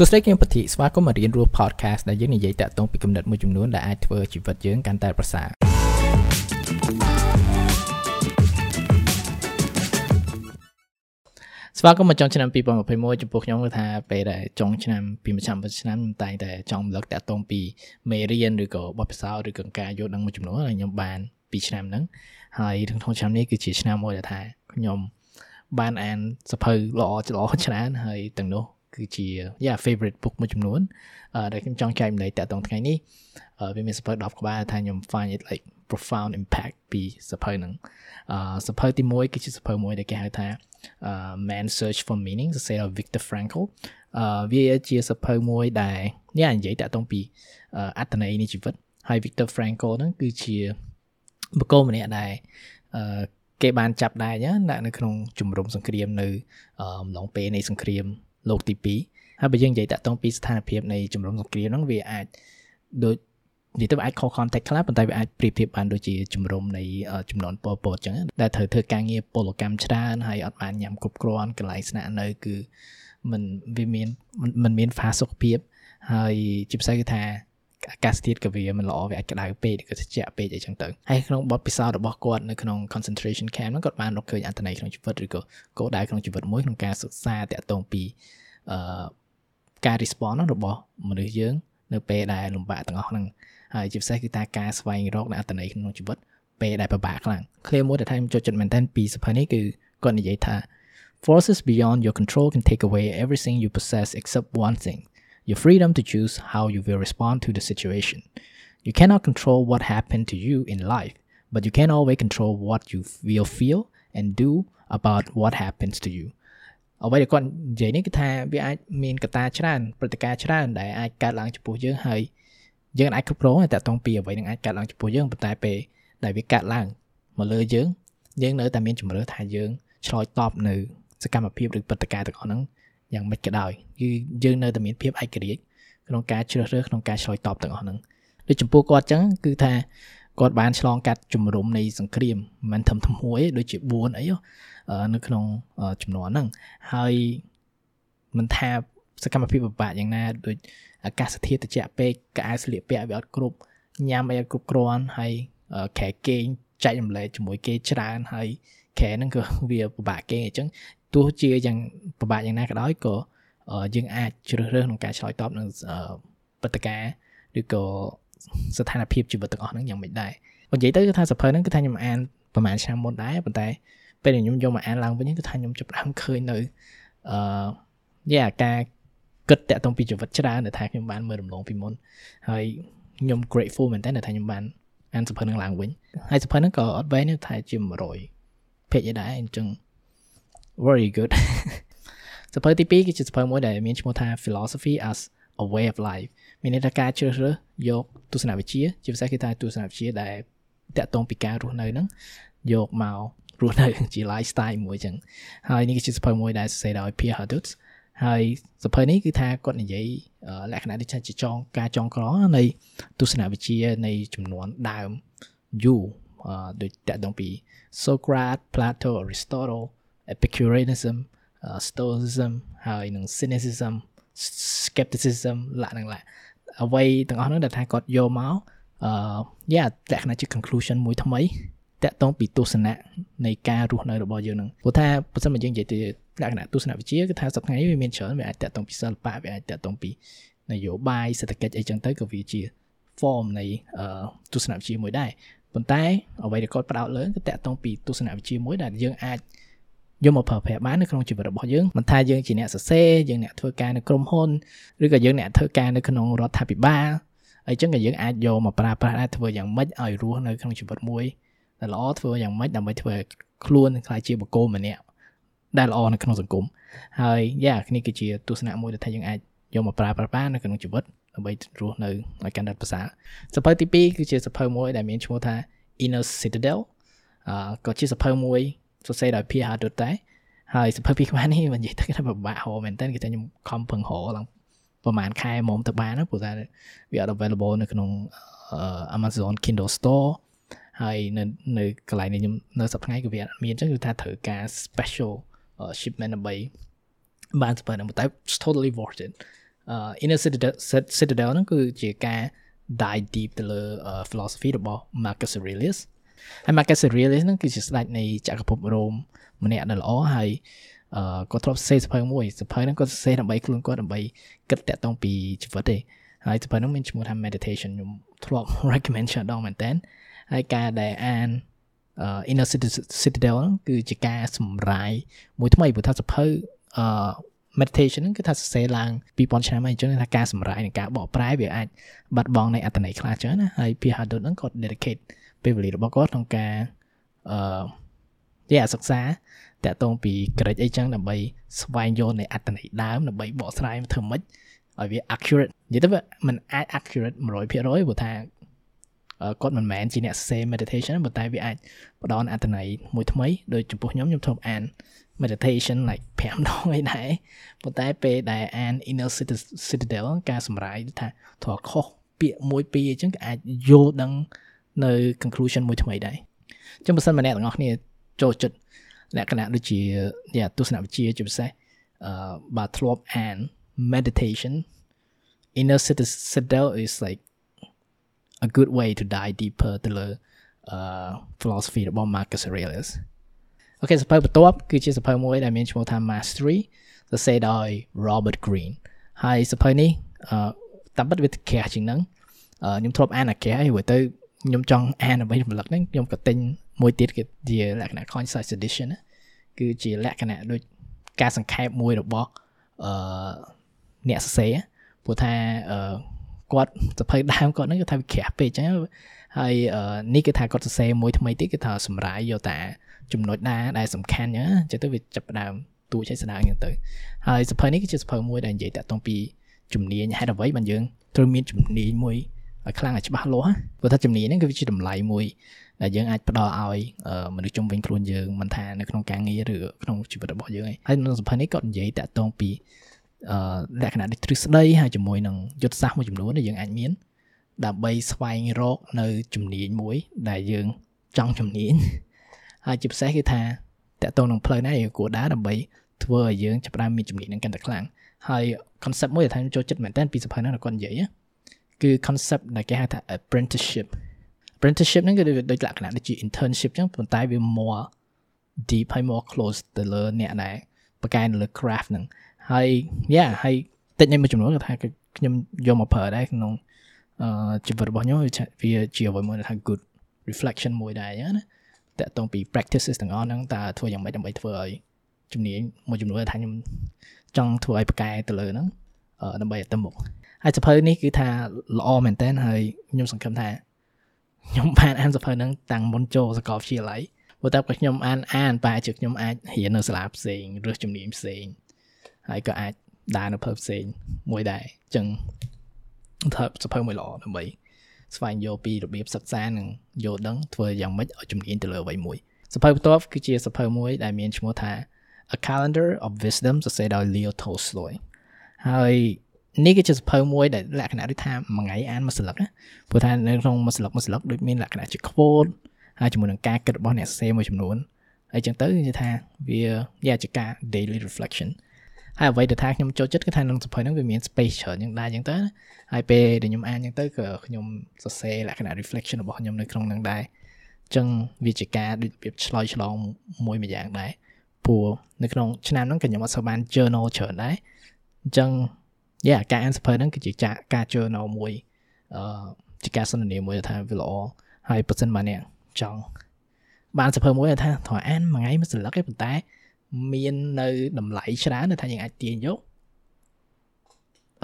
សួស្តីគឹមពធីស្វាគមន៍មករៀនរស់ podcast ដែលយើងនិយាយតាក់ទងពីគំនិតមួយចំនួនដែលអាចធ្វើជីវិតយើងកាន់តែប្រសើរស្វាគមន៍មកចុងឆ្នាំ2021ចំពោះខ្ញុំគឺថាពេលដែលចុងឆ្នាំពីមួយឆ្នាំទៅឆ្នាំខ្ញុំតែងតែចង់រំលឹកតាក់ទងពីមេរៀនឬក៏បទពិសោធន៍ឬក៏ការយល់ដឹងមួយចំនួនដែលខ្ញុំបានពីឆ្នាំហ្នឹងហើយក្នុងឆ្នាំនេះគឺជាឆ្នាំមួយដែលថាខ្ញុំបានអានសភៅល្អល្អច្រើនហើយទាំងនោះ គឺជា yeah favorite book មួយចំនួនដែលខ្ញុំចង់ចែកម្លែកតាក់ទងថ្ងៃនេះវាមានសភៅ10ក្បាលថាខ្ញុំ find it like profound impact ពីសភៅហ្នឹងអឺសភៅទី1គឺជាសភៅមួយដែលគេហៅថា Man Search for Meaning សរសេរដោយ Viktor Frankl អឺវាជាសភៅមួយដែលនេះនិយាយតាក់ទងពីអត្តន័យនៃជីវិតហើយ Viktor Frankl ហ្នឹងគឺជាបុគ្គលម្នាក់ដែលអឺគេបានចាប់ដែរណានៅក្នុងជំរំសង្គ្រាមនៅអំឡុងពេលនៃសង្គ្រាម លោកទី2ហើយបើយើងនិយាយតាក់ទងពីស្ថានភាពនៃជំរំសង្គ្រាមហ្នឹងវាអាចដូចនិយាយទៅអាចខុស context ខ្លះប៉ុន្តែវាអាចប្រៀបធៀបបានដូចជាជំរំនៃចំនួនពលពតអញ្ចឹងដែលត្រូវធ្វើការងារពលកម្មច្រើនហើយអត់បានញ៉ាំគ្រប់គ្រាន់កន្លែងស្នាក់នៅគឺมันវាមានมันមានផាសុខភាពហើយជាពិសេសគឺថាអាកាសធាតុក៏វាមិនល្អវាអាចក្តៅពេកឬក៏ត្រជាក់ពេកអីចឹងទៅហើយក្នុងបទពិសោធន៍របស់គាត់នៅក្នុង concentration camp ហ្នឹងគាត់បានរកឃើញអត្ថន័យក្នុងជីវិតឬក៏គោលដៅក្នុងជីវិតមួយក្នុងការសិក្សាតាក់ទងពីអឺ ការ response របស់មនុស្សយើង នៅពេលដែលលំបាកទាំងអស់ហ្នឹងហើយជាពិសេសគឺតាការស្វែងរកនៅអត្ថន័យក្នុងជីវិតពេលដែលពិបាកខ្លាំង clear មួយដែលថាខ្ញុំចូលចិត្តមែនតើពីសភៅនេះគឺគាត់និយាយថា forces beyond your control can take away everything you possess except one thing your freedom to choose how you will respond to the situation. You cannot control what happened to you in life, but you can always control what you will feel and do about what happens to you អ្វីដែលគាត់និយាយនេះគឺថាវាអាចមានកត្តាច្រើនព្រឹត្តិការណ៍ច្រើនដែលអាចកើតឡើងចំពោះយើងហើយយើងអាចគ្រប់គ្រងតែតកតងពីអ្វីនឹងអាចកើតឡើងចំពោះយើងប៉ុន្តែពេលដែលវាកើតឡើងមកលើយើង យើងនៅតែមានជំរឿថាយើងឆ្លើយតបនៅសកម្មភាពឬព្រឹត្តិការណ៍ទាំងអស់ហ្នឹងយ៉ាងម៉េចក៏ដោយគឺយើងនៅតែមានភាពឯករាជ្យក្នុងការជ្រើសរើសក្នុងការឆ្លើយតបទាំងអស់ហ្នឹងដូចចំពោះគាត់ចឹងគឺថា គាត់បានឆ្លងកាត់ជំរំនៃសង្គ្រាមមិនមែនធំធំមួយដូចជា4អីនៅក្នុងចំនួនហ្នឹងហើយមិនថាសកម្មភាពពិបាកយ៉ាងណាដូចអាកាសធាតុត្រជាក់ពេកកៅស្លៀកពាក់វាអត់គ្រប់ញ៉ាំអីអត់គ្រប់គ្រាន់ហើយខែគេងចែករំលែកជាមួយគេច្រើនហើយខែហ្នឹងក៏វាពិបាកគេអញ្ចឹងទោះជាយ៉ាងពិបាកយ៉ាងណាក៏ដោយក៏យើងអាចជ្រើសរើសក្នុងការឆ្លើយតបនឹងព្រឹត្តិការណ៍ឬក៏ ស្ថានភាពជីវិតទាំងអស់ហ្នឹងយ៉ាងមិនដែរនិយាយទៅគឺថាសភៅហ្នឹងគឺថាខ្ញុំអានប្រហែលឆ្នាំមុនដែរប៉ុន្តែពេលខ្ញុំយកមកអានឡើងវិញគឺថាខ្ញុំចាប់ផ្ដើមឃើញនៅអឺយ៉ាការគិតតាក់ទងពីជីវិតច្រើនដែលថាខ្ញុំបានមើលរំលងពីមុនហើយខ្ញុំ grateful មែនតើថាខ្ញុំបានអានសភៅហ្នឹងឡើងវិញហើយសភៅហ្នឹងក៏អត់វែងទេថាជា100 page ដែរអញ្ចឹង very good សភៅទី2គឺជាសភៅមួយដែលមានឈ្មោះថា philosophy as a way of life មានន័យថាការជ្រើសរើសយកទស្សនវិជ្ជាជាពិសេសគឺថាទស្សនវិជ្ជាដែលតាក់ទងពីការរស់នៅហ្នឹងយកមករស់នៅជា lifestyle មួយចឹងហើយនេះគឺជាសភៅមួយដែលសរសេរដោយ Pierre Hadot ហើយសភៅនេះគឺថាគាត់និយាយលក្ខណៈដូចជាចងការចងក្រងនៃទស្សនវិជ្ជានៃចំនួនដើមយូរដូចតាក់ទងពី Socrates, Plato, Aristotle Epicureanism Stoicism ហើយនឹង Cynicism Skepticism ឡាក់នឹងឡាក់ អ្វីទាំងអស់នោះដែលថាគាត់យកមកអឺយ៉ាលក្ខណៈជា conclusion មួយថ្មីតាក់ទងពីទស្សនៈនៃការរស់នៅរបស់យើងនឹងព្រោះថាបើសិនមកយើងនិយាយទៅលក្ខណៈទស្សនវិជ្ជាគឺថាសប្តាហ៍នេះវាមានច្រើនវាអាចតាក់ទងពីសិល្បៈវាអាចតាក់ទងពីនយោបាយសេដ្ឋកិច្ចអីចឹងទៅក៏វាជា form នៃទស្សនវិជ្ជាមួយដែរប៉ុន្តែអ្វីដែលគាត់ផ្ដោតលើគឺតាក់ទងពីទស្សនវិជ្ជាមួយដែលយើងអាច យកមកប្រើប្រាស់បាននៅក្នុងជីវិតរបស់យើងមិនថាយើងជាអ្នកសរសេរយើងអ្នកធ្វើការនៅក្រុមហ៊ុនឬក៏យើងអ្នកធ្វើការនៅក្នុងរដ្ឋាភិបាលអញ្ចឹងក៏យើងអាចយកមកប្រើប្រាស់ដែរធ្វើយ៉ាងម៉េចឲ្យរស់នៅក្នុងជីវិតមួយដែលល្អធ្វើយ៉ាងម៉េចដើម្បីធ្វើឲ្យខ្លួនខ្លាយជាបុគ្គលម្នាក់ដែលល្អនៅក្នុងសង្គមហើយយ៉ានេះគឺជាទស្សនៈមួយដែលថាយើងអាចយកមកប្រើប្រាស់បាននៅក្នុងជីវិតដើម្បីរស់នៅឲ្យកាន់តែប្រសើរសភៅទី2គឺជាសភៅមួយដែលមានឈ្មោះថា Inner Citadel អឺក៏ជាសភៅមួយ សរសេរដោយ Pierre Hadot ដែរហើយសភៅពីខ្មែរនេះមិននិយាយទៅថាពិបាកហៅមែនតើគេថាខ្ញុំខំពឹងរកឡើងប្រហែលខែមុំទៅបានព្រោះថាវាអត់ available នៅក្នុង Amazon Kindle Store ហើយនៅនៅកន្លែងនេះខ្ញុំនៅសប្តាហ៍ក៏វាអត់មានអញ្ចឹងគឺថាត្រូវការ special shipment ដើម្បីបានសភៅហ្នឹងតែ totally worth it inner citadel citadel ហ្នឹងគឺជាការ dive deep ទៅលើ philosophy របស់ Marcus Aurelius ហើយ Marcus Aurelius ហ្នឹងគឺជាស្ដេចនៃចក្រភពរ៉ូមម្នាក់ដែលល្អហើយអឺគាត់ធ្លាប់សរសេរសភៅមួយសភៅហ្នឹងគាត់សរសេរដើម្បីខ្លួនគាត់ដើម្បីគិតតាក់ទងពីជីវិតទេហើយសភៅហ្នឹងមានឈ្មោះថា meditation ខ្ញុំធ្លាប់ recommend ច្រើនដងមែនតើហើយការដែលអាន inner citadel ហ្នឹងគឺជាការសម្រាយមួយថ្មីព្រោះថាសភៅអឺ meditation ហ្នឹងគឺថាសរសេរឡើង2000ឆ្នាំហើយអញ្ចឹងថាការសម្រាយនិងការបកប្រែវាអាចបាត់បង់នៃអត្ថន័យខ្លះអញ្ចឹងណាហើយ Pierre Hadot ហ្នឹងគាត់ dedicate ពេលវេលារបស់គាត់ក្នុងការអឺជាសិក្សាតាក់ទងពី grade អីចឹងដើម្បីស្វែងយល់នៃអត្ថន័យដើមដើម្បីបកស្រាយធ្វើម៉េចឲ្យវា accurate និយាយទៅវាมันអាច accurate 100%ព្រោះថាគាត់មិនមែនជាអ្នកសរសេរ meditation ប៉ុន្តែវាអាចផ្ដល់អត្ថន័យមួយថ្មីដោយចំពោះខ្ញុំខ្ញុំធ្លាប់អាន meditation like 5ដងអីដែរប៉ុន្តែពេលដែលអាន inner citadel ការសម្រាយថាធေါ်ខុសពាក្យមួយពីរអញ្ចឹងក៏អាចយល់ដឹង នៅ conclusion មួយថ្មីដែរអញ្ចឹងបើសិនមកអ្នកទាំងអស់គ្នាចូលចិត្តលក្ខណៈដូចជាទស្សនវិជ្ជាជាពិសេសអឺបើធ្លាប់អាន meditation inner citadel is like a good way to dive deeper ទៅលើ uh philosophy របស់ Marcus Aurelius អូខេសភៅបន្ទាប់គឺជាសភៅមួយដែលមានឈ្មោះថា Mastery សរសេរដោយ Robert Greene ហើយសភៅនេះអឺតាមពិតវាក្រាស់ជាងហ្នឹងខ្ញុំធ្លាប់អានអាក្រាស់ហើយព្រោះទៅ ខ្ញុំចង់អានដើម្បីរំលឹកហ្នឹងខ្ញុំក៏ទិញមួយទៀតគឺជាលក្ខណៈ concise edition គឺជាលក្ខណៈដូចការសង្ខេបមួយរបស់អឺអ្នកសរសេរព្រោះថាអឺគាត់សភៅដើមគាត់ហ្នឹងគឺថាវាក្រាស់ពេកអញ្ចឹងហើយនេះគឺថាគាត់សរសេរមួយថ្មីទៀតគឺថាសម្រាយយកតាចំណុចណាដែលសំខាន់អញ្ចឹងទៅវាចាប់ផ្ដើមទួចឲ្យស្ដាងអញ្ចឹងទៅហើយសភៅនេះគឺជាសភៅមួយដែលនិយាយតាក់ទងពីជំនាញហេតុអ្វីបានយើងត្រូវមានជំនាញមួយ ឲ្យខ្លាំងឲ្យច្បាស់លាស់ព្រោះថាជំនាញហ្នឹងគឺជាតម្លៃមួយដែលយើងអាចផ្ដល់ឲ្យមនុស្សជុំវិញខ្លួនយើងមិនថានៅក្នុងការងារឬក្នុងជីវិតរបស់យើងឯងហើយក្នុងសភៅនេះក៏និយាយតាក់ទងពីអឺលក្ខណៈនៃទ្រឹស្ដីហើយជាមួយនឹងយុទ្ធសាស្ត្រមួយចំនួនដែលយើងអាចមានដើម្បីស្វែងរកនៅជំនាញមួយ ដែលយើងចង់ជំនាញហើយជាពិសេសគឺថាតកតងនឹងផ្លូវណាយើងគួរដើរដើម្បីធ្វើឲ្យយើងចាប់ផ្ដើមមានជំនាញនឹងកាន់តែខ្លាំងហើយ concept មួយដែលថាចូលចិត្តមែនតើពីសភៅហ្នឹងគាត់និយាយ គឺ concept ដែលគេហៅថា apprenticeship apprenticeship ហ្នឹងគឺដូចលក្ខណៈដូចជា internship ចឹងប៉ុន្តែវា more deep ហើយ more close ទៅលើអ្នកដែលបកកែនៅលើ craft ហ្នឹងហើយ yeah ហើយតិចមួយចំនួនគាត់ថាខ្ញុំយកមកប្រើដែរក្នុងអឺជីវិតរបស់ខ្ញុំវាជាអ្វីមួយថា good reflection មួយដែរណាតកតងពី practices ទាំងអស់ហ្នឹងតើធ្វើយ៉ាងម៉េចដើម្បីធ្វើឲ្យជំនាញមួយចំនួនថាខ្ញុំចង់ធ្វើឲ្យប្រកែទៅលើហ្នឹងដើម្បីឲ្យទៅមុខ ហើយសភៅនេះគឺថាល្អមែនតើហើយខ្ញុំសង្ឃឹមថាខ្ញុំបានអានសភៅហ្នឹងតាំងមុនចូលសាកលវិទ្យាល័យព្រោះតែខ្ញុំអានអានបែរជាខ្ញុំអាចរៀននៅសាលាផ្សេងឬជំនាញផ្សេងហើយក៏អាចដើរនៅភើផ្សេងមួយដែរអញ្ចឹងធ្វើសភៅមួយល្អដើម្បីស្វែងយល់ពីរបៀបសិក្សានិងយល់ដឹងធ្វើយ៉ាងម៉េចឲ្យជំនាញទៅលើអ្វីមួយសភៅបន្ទាប់គឺជាសភៅមួយដែលមានឈ្មោះថា A Calendar of Wisdom សរសេរដោយ Leo Tolstoy ហើយ នេះគឺជាសភៅមួយដែលលក្ខណៈដូចថាមួយថ្ងៃអានមួយស្លឹកណាព្រោះថានៅក្នុងមួយស្លឹកមួយស្លឹកដូចមានលក្ខណៈជា quote ហើយជាមួយនឹងការគិតរបស់អ្នកសរសេរមួយចំនួនហើយចឹងទៅគឺថាវាជាជាការ daily reflection ហើយអ្វីដែលថាខ្ញុំចូលចិត្តគឺថាក្នុងសភៅហ្នឹងវាមាន space ច្រើនយ៉ាងដែរចឹងទៅហើយពេលដែលខ្ញុំអានចឹងទៅក៏ខ្ញុំសរសេរលក្ខណៈ reflection របស់ខ្ញុំនៅក្នុងហ្នឹងដែរចឹងវាជាការដូចរបៀបឆ្លើយឆ្លងមួយមួយយ៉ាងដែរព្រោះនៅក្នុងឆ្នាំហ្នឹងក៏ខ្ញុំអត់សូវបាន journal ច្រើនដែរអញ្ចឹង យ៉ាការអានសភៅហ្នឹងគឺជាការ journal មួយអឺជាការសន្ទនាមួយថាវាល្អហើយបើសិនបើអ្នកចង់បានសភៅមួយថាត្រូវអានមួយថ្ងៃមួយសន្លឹកឯប៉ុន្តែ មាននៅតម្លៃច្រើនដែលថាយើងអាចទាញយក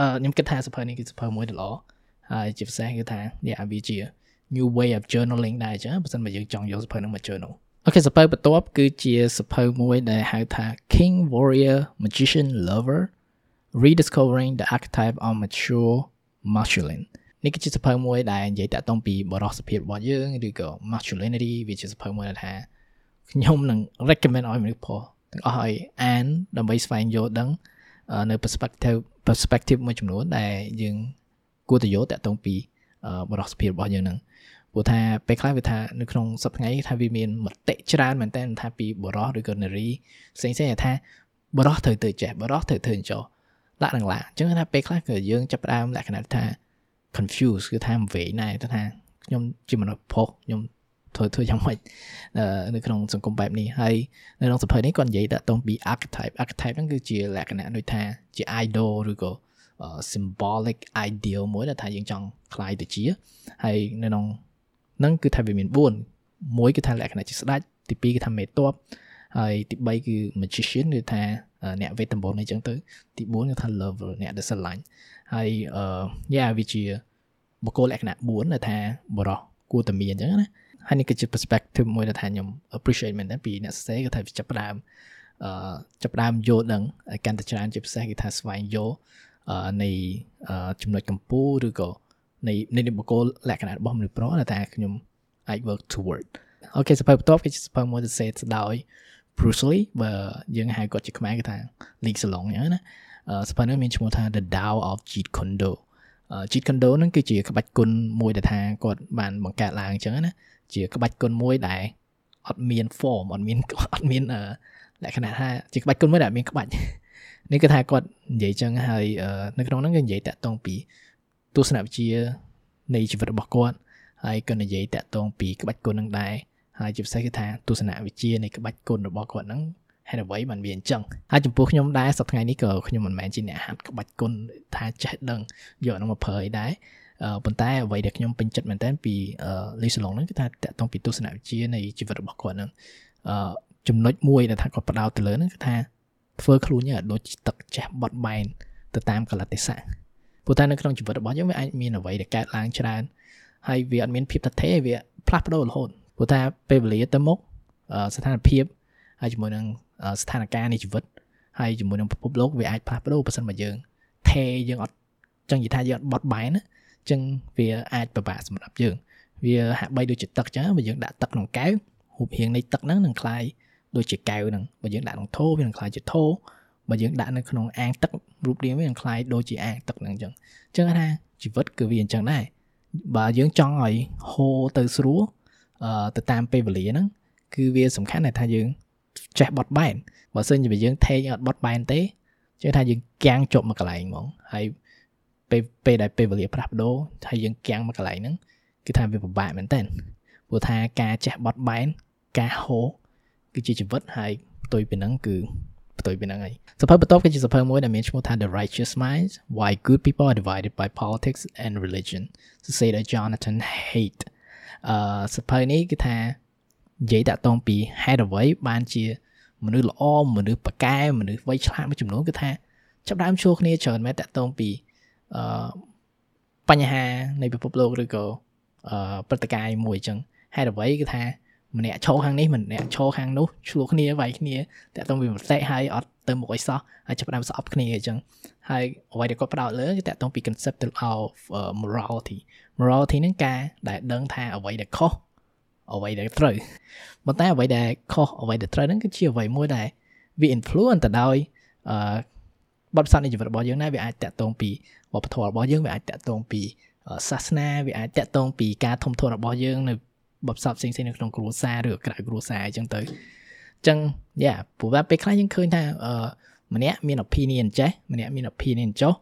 អឺខ្ញុំគិតថាសភៅនេះគឺសភៅមួយដ៏ល្អហើយជាពិសេសគឺថានេះវាជា new way of journaling ដែរចាបើមិនបើយើងចង់យកសភៅនោះមក journal អូខេសភៅបន្ទាប់គឺជាសភៅមួយដែលហៅថា King Warrior Magician Lover Rediscovering the Archetype of Mature Masculine នេះគឺជាសភៅមួយដែលនិយាយតាក់ទងពីបរិសុទ្ធភាពរបស់យើងឬក៏ masculinity វាជាសភៅមួយដែលថាខ្ញុំនឹង recommend ឲ្យមនុស្សផងទាំងអស់ឲ្យអានដើម្បីស្វែងយល់ដឹងនៅ perspective perspective មួយចំនួនដែលយើងគួរទៅយកតាក់ទងពីបរិសុទ្ធភាពរបស់យើងនឹងព្រោះថាពេលខ្លះវាថានៅក្នុងសប្តាហ៍ថាវាមានមតិច្រើនមែនតើថាពីបរោះឬក៏នារីផ្សេងផ្សេងថាបរោះត្រូវទៅចេះបរោះត្រូវធ្វើចោះហ ដាក់នឹងឡាអញ្ចឹងថាពេលខ្លះគឺយើងចាប់ផ្ដើមលក្ខណៈថា confuse គឺថាមិនវែងដែរទៅថាខ្ញុំជាមនុស្សផុសខ្ញុំធ្វើធ្វើយ៉ាងម៉េចនៅក្នុងសង្គមបែបនេះហើយនៅក្នុងសភៅនេះគាត់និយាយតាក់ទងពី archetype archetype ហ្នឹងគឺជាលក្ខណៈដូចថាជា idol ឬក៏ symbolic ideal មួយដែលថាយើងចង់คล้ายទៅជាហើយនៅក្នុងហ្នឹងគឺថាវាមាន4មួយគឺថាលក្ខណៈជាស្ដេចទី2គឺថាមេតបហើយទី3គឺ magician គឺថា អ្នកវេទមន្តអីចឹងទៅទី4គឺថា lover អ្នកដែលស្រឡាញ់ហើយអឺយ៉ាវាជាបុគ្គលលក្ខណៈ4ដែលថាបរោះគួរតែមានអញ្ចឹងណាហើយនេះគឺជា perspective មួយដែលថាខ្ញុំ appreciate មែនតើពីអ្នកសរសេរគាត់ថាចាប់ផ្ដើមអឺចាប់ផ្ដើមយល់ដឹងកាន់តែច្រើនជាពិសេសគេថាស្វែងយល់នៃចំណុចកម្ពុជាឬក៏នៃនៃបុគ្គលលក្ខណៈរបស់មនុស្សប្រុសដែលថាខ្ញុំអាច work toward អូខេសភៅបន្ទាប់គឺជាសភៅមួយដែលសេស្ដោយ Bruce Lee បើយើងហៅគាត់ជាខ្មែរគឺថា Lee Salong អញ្ចឹងណាសភៅនេះមានឈ្មោះថា The Tao of Jeet Kune Do Jeet Kune Do ហ្នឹងគឺជាក្បាច់គុណមួយដែលថាគាត់បានបង្កើតឡើងអញ្ចឹងណាជាក្បាច់គុណមួយដែលអត់មាន form អត់មានអត់មានលក្ខណៈថាជាក្បាច់គុណមួយដែលមានក្បាច់នេះគឺថាគាត់និយាយចឹងហើយនៅក្នុងហ្នឹងគឺនិយាយតាក់ទងពីទស្សនវិជ្ជានៃជីវិតរបស់គាត់ហើយក៏និយាយតាក់ទងពីក្បាច់គុណនឹងដែរ ហើយជាពិសេសគឺថាទស្សនវិជ្ជានៃក្បាច់គុណរបស់គាត់ហ្នឹងហេតុអ្វីបានវាអញ្ចឹងហើយចំពោះខ្ញុំដែរសប្តាហ៍ថ្ងៃនេះក៏ខ្ញុំមិនមែនជាអ្នកហាត់ក្បាច់គុណថាចេះដឹងយកហ្នឹងមកប្រើអីដែរប៉ុន្តែអ្វីដែលខ្ញុំពេញចិត្តមែនតើពីលីសឡុងហ្នឹងគឺថាតកតងពីទស្សនវិជ្ជានៃជីវិតរបស់គាត់ហ្នឹងចំណុចមួយដែលថាគាត់ផ្ដោតទៅលើហ្នឹងគឺថាធ្វើខ្លួនយើងឲ្យដូចទឹកចេះបត់បែនទៅតាមកលតិសៈព្រោះតែនៅក្នុងជីវិតរបស់យើងវាអាចមានអ្វីដែលកើតឡើងច្រើនហើយវាអត់មានភាពតថេវាផ្លាស់ប្ដូររហូត ព្រោះថាពេលវេលាទៅមុខស្ថានភាពហើយជាមួយនឹងស្ថានភាពនៃជីវិតហើយជាមួយនឹងពិភពលោកវាអាចផ្លាស់ប្ដូរបើសិនមកយើងថេយើងអត់ចឹងនិយាយថាយើងអត់បត់បែនណាចឹងវាអាចពិបាកសម្រាប់យើងវាហាក់បីដូចជាទឹកចឹងបើយើងដាក់ទឹកក្នុងកែវរូបរាងនៃទឹកហ្នឹងនឹងคล้ายដូចជាកែវហ្នឹងបើយើងដាក់ក្នុងថូវានឹងคล้ายជាថូបើយើងដាក់នៅក្នុងអាងទឹករូបរាងវានឹងคล้ายដូចជាអាងទឹកហ្នឹងចឹងចឹងថាជីវិតគឺវាអញ្ចឹងដែរបើយើងចង់ឲ្យហូរទៅស្រួលអឺ ទៅតាមពេលវេលាហ្នឹងគឺវាសំខាន់ដែលថាយើងចេះបត់បែនបើសិនជាយើងថេកអត់បត់បែនទេជឿថាយើងកាំងជាប់មកកន្លែងហ្មងហើយពេលពេលដែលពេលវេលាផ្លាស់ប្ដូរហើយយើងកាំងមកកន្លែងហ្នឹងគឺថាវាពិបាកមែនតើព្រោះថាការចេះបត់បែនការហូរគឺជាជីវិតហើយផ្ទុយពីហ្នឹងគឺផ្ទុយពីហ្នឹងហើយសភៅបន្ទាប់គឺជាសភៅមួយដែលមានឈ្មោះថា The Righteous Minds Why Good People Are Divided by Politics and Religion សរសេរដោយ Jonathan Haidt អឺសភៅនេះគឺថានិយាយតាក់ទងពីហេតុអ្វីបានជាមនុស្សល្អមនុស្សប៉កែមនុស្សវ័យឆ្លាតមួយចំនួនគឺថាចាប់ដើមជួគ្នាច្រើនមែនតាក់ទងពីអឺបញ្ហានៃពិភពលោកឬក៏អឺព្រឹត្តិការណ៍មួយអញ្ចឹងហេតុអ្វីគឺថា ម្នាក់ឈរខាងនេះម្នាក់ឈរខាងនោះឆ្លោះគ្នាវាយគ្នាតែទៅវាមតិហើយអត់ទៅមុខអីសោះហើយចាប់ផ្ដើមស្អប់គ្នាអញ្ចឹងហើយអ្វីដែលគាត់ផ្ដោតលើគឺតកតងពី concept of morality morality ហ្នឹងការដែលដឹងថាអ្វីដែលខុសអ្វីដែលត្រូវប៉ុន្តែអ្វីដែលខុសអ្វីដែលត្រូវហ្នឹងគឺជាអ្វីមួយដែលវា influence ទៅដោយអឺបទពិសោធន៍នៃជីវិតរបស់យើងដែរវាអាចតាក់ទងពីវប្បធម៌របស់យើងវាអាចតាក់ទងពីសាសនាវាអាចតាក់ទងពីការធំធាត់របស់យើងនៅ បបសពផ្សេងៗនៅក្នុងគ្រួសារឬក្រៅគ្រួសារអញ្ចឹងទៅអញ្ចឹងយ៉ាព្រោះว่าពេលខ្លះយើងឃើញថាអឺម្នាក់មាន opinion ចេះម្នាក់មាន opinion ចុះ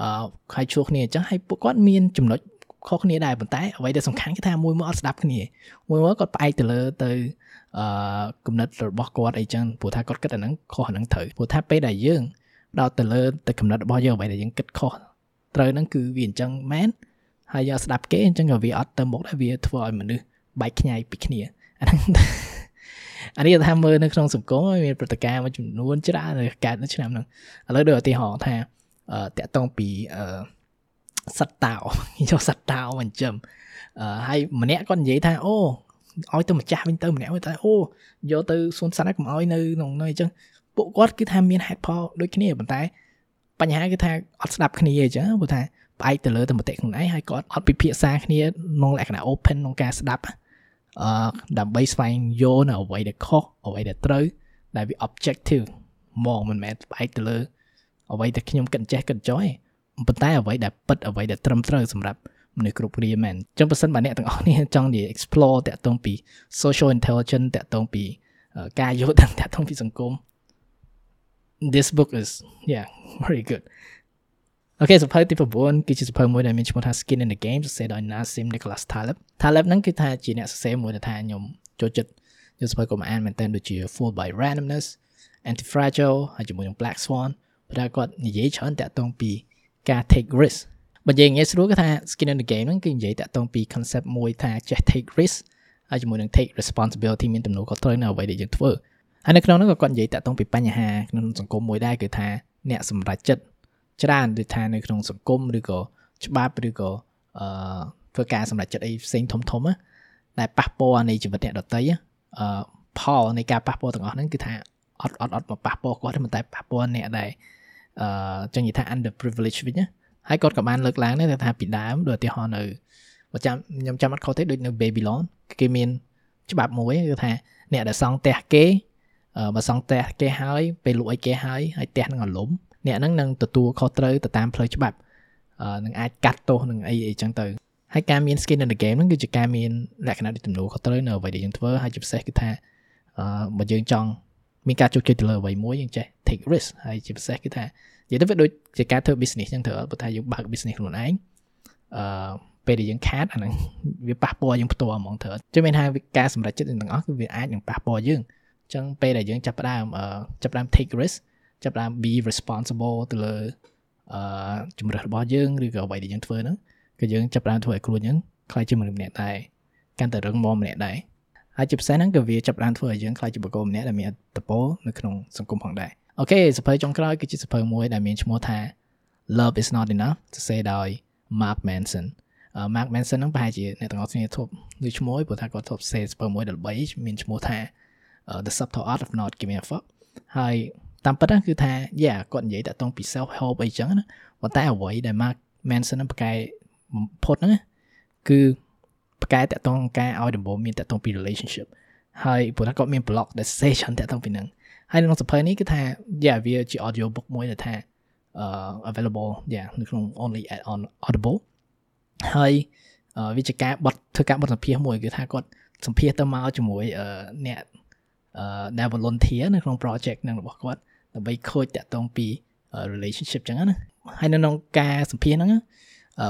អឺហើយជួគ្នាអញ្ចឹងហើយពួកគាត់មានចំណុចខុសគ្នាដែរប៉ុន្តែអ្វីដែលសំខាន់គឺថាមួយមកអត់ស្ដាប់គ្នាមួយមកគាត់ផ្អែកទៅលើទៅអឺគំនិតរបស់គាត់អីចឹងព្រោះថាគាត់គិតអាហ្នឹងខុសអាហ្នឹងត្រូវព្រោះថាពេលដែលយើងដោតទៅលើទៅគំនិតរបស់យើងអ្វីដែលយើងគិតខុសត្រូវហ្នឹងគឺវាអញ្ចឹងមែនហើយយើងស្ដាប់គេអញ្ចឹងក៏វាអត់ទៅមុខដែរវាធ្វើឲ្យមនុស្ស បែកខ្ញែកពីគ្នាអាហ្នឹងអានេះថាមើលនៅក្នុងសង្គមមានព្រឹត្តិការណ៍មួយចំនួនច្រើនកើតនៅឆ្នាំហ្នឹងឥឡូវដូចឧទាហរណ៍ថាអឺតាក់តងពីអឺសត្វតោយកសត្វតោមកចិញ្ចឹមអឺហើយម្នាក់គាត់និយាយថាអូឲ្យទៅម្ចាស់វិញទៅម្នាក់ទៅអូយកទៅសួនសត្វកុំឲ្យនៅក្នុងនោះអញ្ចឹងពួកគាត់គឺថាមានហេតុផលដូចគ្នាប៉ុន្តែបញ្ហាគឺថាអត់ស្ដាប់គ្នាអញ្ចឹងព្រោះថាផ្អែកទៅលើតែមតិខ្លួនឯងហើយគាត់អត់ពិភាក្សាគ្នាក្នុងលក្ខណៈ open ក្នុងការស្ដាប់ អឺដើម្បីស្វែងយល់នៅអ្វីដែលខុសអ្វីដែលត្រូវដែលវា objective មកមិនមែនផ្អែកទៅលើអ្វីដែលខ្ញុំគិតចេះគិតចោយប៉ុន្តែអ្វីដែលពិតអ្វីដែលត្រឹមត្រូវសម្រាប់មនុស្សគ្រប់គ្នាមែនអញ្ចឹងបើសិនបើអ្នកទាំងអស់នេះចង់និយាយ explore តាក់ទងពី social intelligence តាក់ទងពីការយល់ដឹងតាក់ទងពីសង្គម this book is yeah very good អូខេសភៅទី9គឺជាសភៅមួយដែលមានឈ្មោះថា Skin in the Game សរសេរដោយ Nassim Nicholas Taleb Taleb ហ្នឹងគឺថាជាអ្នកសរសេរមួយដែលថាខ្ញុំចូលចិត្តយកសភៅកុំអានមែនតើដូចជា Fooled by Randomness Antifragile ហើយជាមួយនឹង Black Swan ព្រោះគាត់និយាយច្រើនតាក់ទងពីការ take risk បើនិយាយងាយស្រួលគឺថា Skin in the Game ហ្នឹងគឺនិយាយតាក់ទងពី concept មួយថាចេះ take risk ហើយជាមួយនឹង take responsibility មានទំនួលខុសត្រូវនៅអ្វីដែលយើងធ្វើហើយនៅក្នុងនោះក៏គាត់និយាយតាក់ទងពីបញ្ហាក្នុងសង្គមមួយដែរគឺថាអ្នកសម្រេចចិត្ត ច្រើនដូចថានៅក្នុងសង្គមឬក៏ច្បាប់ឬក៏អឺធ្វើការសម្រេចចិត្តអីផ្សេងធំធំណាដែលប៉ះពាល់នៃជីវិតអ្នកដទៃអឺផលនៃការប៉ះពាល់ទាំងអស់ហ្នឹងគឺថាអត់អត់អត់មកប៉ះពាល់គាត់ទេតែប៉ះពាល់អ្នកដែលអឺចឹងនិយាយថា under privilege វិញណាហើយគាត់ក៏បានលើកឡើងដែរថាពីដើមដូចឧទាហរណ៍នៅបើចាំខ្ញុំចាំអត់ខុសទេដូចនៅ Babylon គេមានច្បាប់មួយគឺថាអ្នកដែលសង់ផ្ទះគេបើសង់ផ្ទះគេហើយពេលលក់ឲ្យគេហើយហើយផ្ទះនឹងរលំ អ្នកហ្នឹងនឹងទទួលខុសត្រូវទៅតាមផ្លូវច្បាប់នឹងអាចកាត់ទោសនឹងអីអីចឹងទៅហើយការមាន skin in the game ហ្នឹងគឺជាការមានលក្ខណៈដូចទំនួលខុសត្រូវនៅអ្វីដែលយើងធ្វើហើយជាពិសេសគឺថាអឺបើយើងចង់មានការជោគជ័យទៅលើអ្វីមួយយើងចេះ take risk ហើយជាពិសេសគឺថានិយាយទៅវាដូចជាការធ្វើ business ចឹងទៅបើថាយើងបើក business ខ្លួនឯងអឺពេលដែលយើងខាតអាហ្នឹងវាប៉ះពាល់យើងផ្ទាល់ហ្មងត្រូវចឹងមានថាការសម្រេចចិត្តទាំងអស់គឺវាអាចនឹងប៉ះពាល់យើងចឹងពេលដែលយើងចាប់ផ្ដើមចាប់ផ្ដើម take risk ចាប់ផ្ដើម be responsible ទៅលើអឺជំរើសរបស់យើងឬក៏អ្វីដែលយើងធ្វើហ្នឹងគឺយើងចាប់ផ្ដើមធ្វើឲ្យខ្លួនយើងខ្លាចជាមនុស្សម្នាក់ដែរកាន់តែរឹងមាំម្នាក់ដែរហើយជាពិសេសហ្នឹងក៏វាចាប់ផ្ដើមធ្វើឲ្យយើងខ្លាចជាបុគ្គលម្នាក់ដែលមានអត្តពលនៅក្នុងសង្គមផងដែរអូខេសភៅចុងក្រោយគឺជាសភៅមួយដែលមានឈ្មោះថា Love is not enough សរសេរដោយ Mark Manson Mark Manson ហ្នឹងប្រហែលជាអ្នកទាំងអស់គ្នាធ្លាប់ឮឈ្មោះព្រោះថាគាត់ធ្លាប់សេសភៅមួយដែល3មានឈ្មោះថា The Subtle Art of Not Giving a Fuck ហើយ តាមពិតគឺថាយ៉ាគាត់និយាយតាក់ទងពី self help អីចឹងណាប៉ុន្តែអ្វីដែល Mark Manson ហ្នឹងប្រកែបំផុតហ្នឹងគឺប្រកែតាក់ទងការឲ្យដំបូងមានតាក់ទងពី relationship ហើយព្រោះថាគាត់មាន blog ដែលសេច្រើនតាក់ទងពីហ្នឹងហើយក្នុងសភៅនេះគឺថាយ៉ាវាជា audio book មួយដែលថា uh available យ៉ានៅក្នុង only at on audible ហើយវាជាការបត់ធ្វើការបត់សម្ភាសមួយគឺថាគាត់សម្ភាសទៅមកជាមួយអ្នកដែល volunteer នៅក្នុង project នឹងរបស់គាត់ ដើម្បីខូចតាក់ទងពី relationship ចឹងណាហើយនៅក្នុងការសម្ភាសហ្នឹង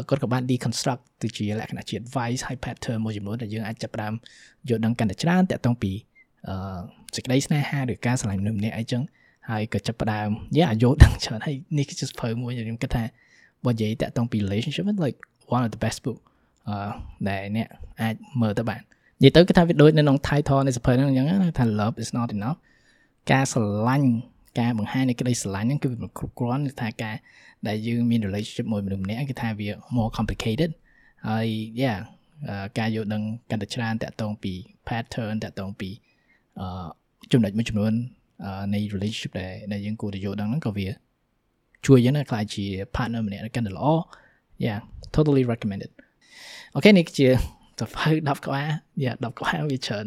គាត់ក៏បាន deconstruct ទៅជាលក្ខណៈជា advice ហើយ pattern មួយចំនួនដែលយើងអាចចាប់ផ្ដើមយល់ដឹងកាន់តែច្រើនតាក់ទងពីអឺសេចក្តីស្នេហាឬការស្រឡាញ់មនុស្សម្នាក់អីចឹងហើយក៏ចាប់ផ្ដើមយ៉ាយល់ដឹងច្រើនហើយនេះគឺជាសភៅមួយដែលខ្ញុំគិតថាបើនិយាយតាក់ទងពី relationship like one of the best book អឺដែលអ្នកអាចមើលទៅបាននិយាយទៅគឺថាវាដូចនៅក្នុង title នៃសភៅហ្នឹងអញ្ចឹងថា love is not enough ការស្រឡាញ់ ការបង្ហាញនៃក្តីស្រឡាញ់ហ្នឹងគឺវាមិនគ្រប់គ្រាន់គឺថាការដែលយើងមាន relationship មួយមនុស្សម្នាក់គឺថាវា more complicated ហើយ yeah ការយល់ដឹងកាន់តែច្រើនតាក់ទងពី pattern តាក់ទងពីអឺចំណុចមួយចំនួននៃ relationship ដែលដែលយើងគួរតែយល់ដឹងហ្នឹងក៏វាជួយយើងណាខ្លាចជា partner ម្នាក់កាន់តែល្អ yeah totally recommended អូខេនេះជាសភៅ10ក្បាលយ៉ា10ក្បាលវាច្រើន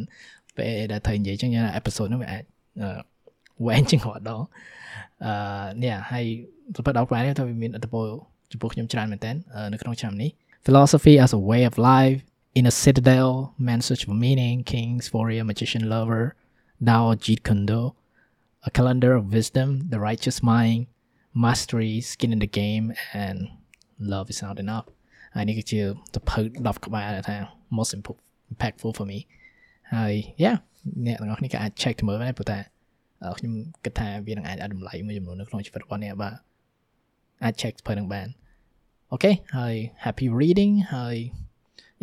ពេលដែលត្រូវនិយាយចឹងអេពីសូតនោះវាអាច វែងជាងរាល់ដងអឺនេះហើយសភៅ10ក្បាលនេះទៅវាមានអត្ថប្រយោជន៍ចំពោះខ្ញុំច្រើនមែនតើនៅក្នុងឆ្នាំនេះ philosophy as a way of life in a citadel man search for meaning kings warrior magician lover Dao Jeet Kune Do a calendar of wisdom the righteous mind mastery skin in the game and love is not enough ហើយនេះគឺជាសភៅ10ក្បាលថា most impactful for me ហើយ yeah អ្នកទាំងអស់គ្នាក៏អាច check ទៅមើលដែរព្រោះតែ ខ្ញុំគិតថាវានឹងអាចឲ្យតម្លៃមួយចំនួននៅក្នុងជីវិតរបស់អ្នកបាទអាច check ទៅនឹងបានអូខេហើយ happy reading ហើយ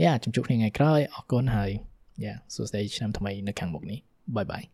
yeah ជួបគ្នាថ្ងៃក្រោយអរគុណហើយ yeah សួស្តីឆ្នាំថ្មីនៅខាងមុខនេះ bye bye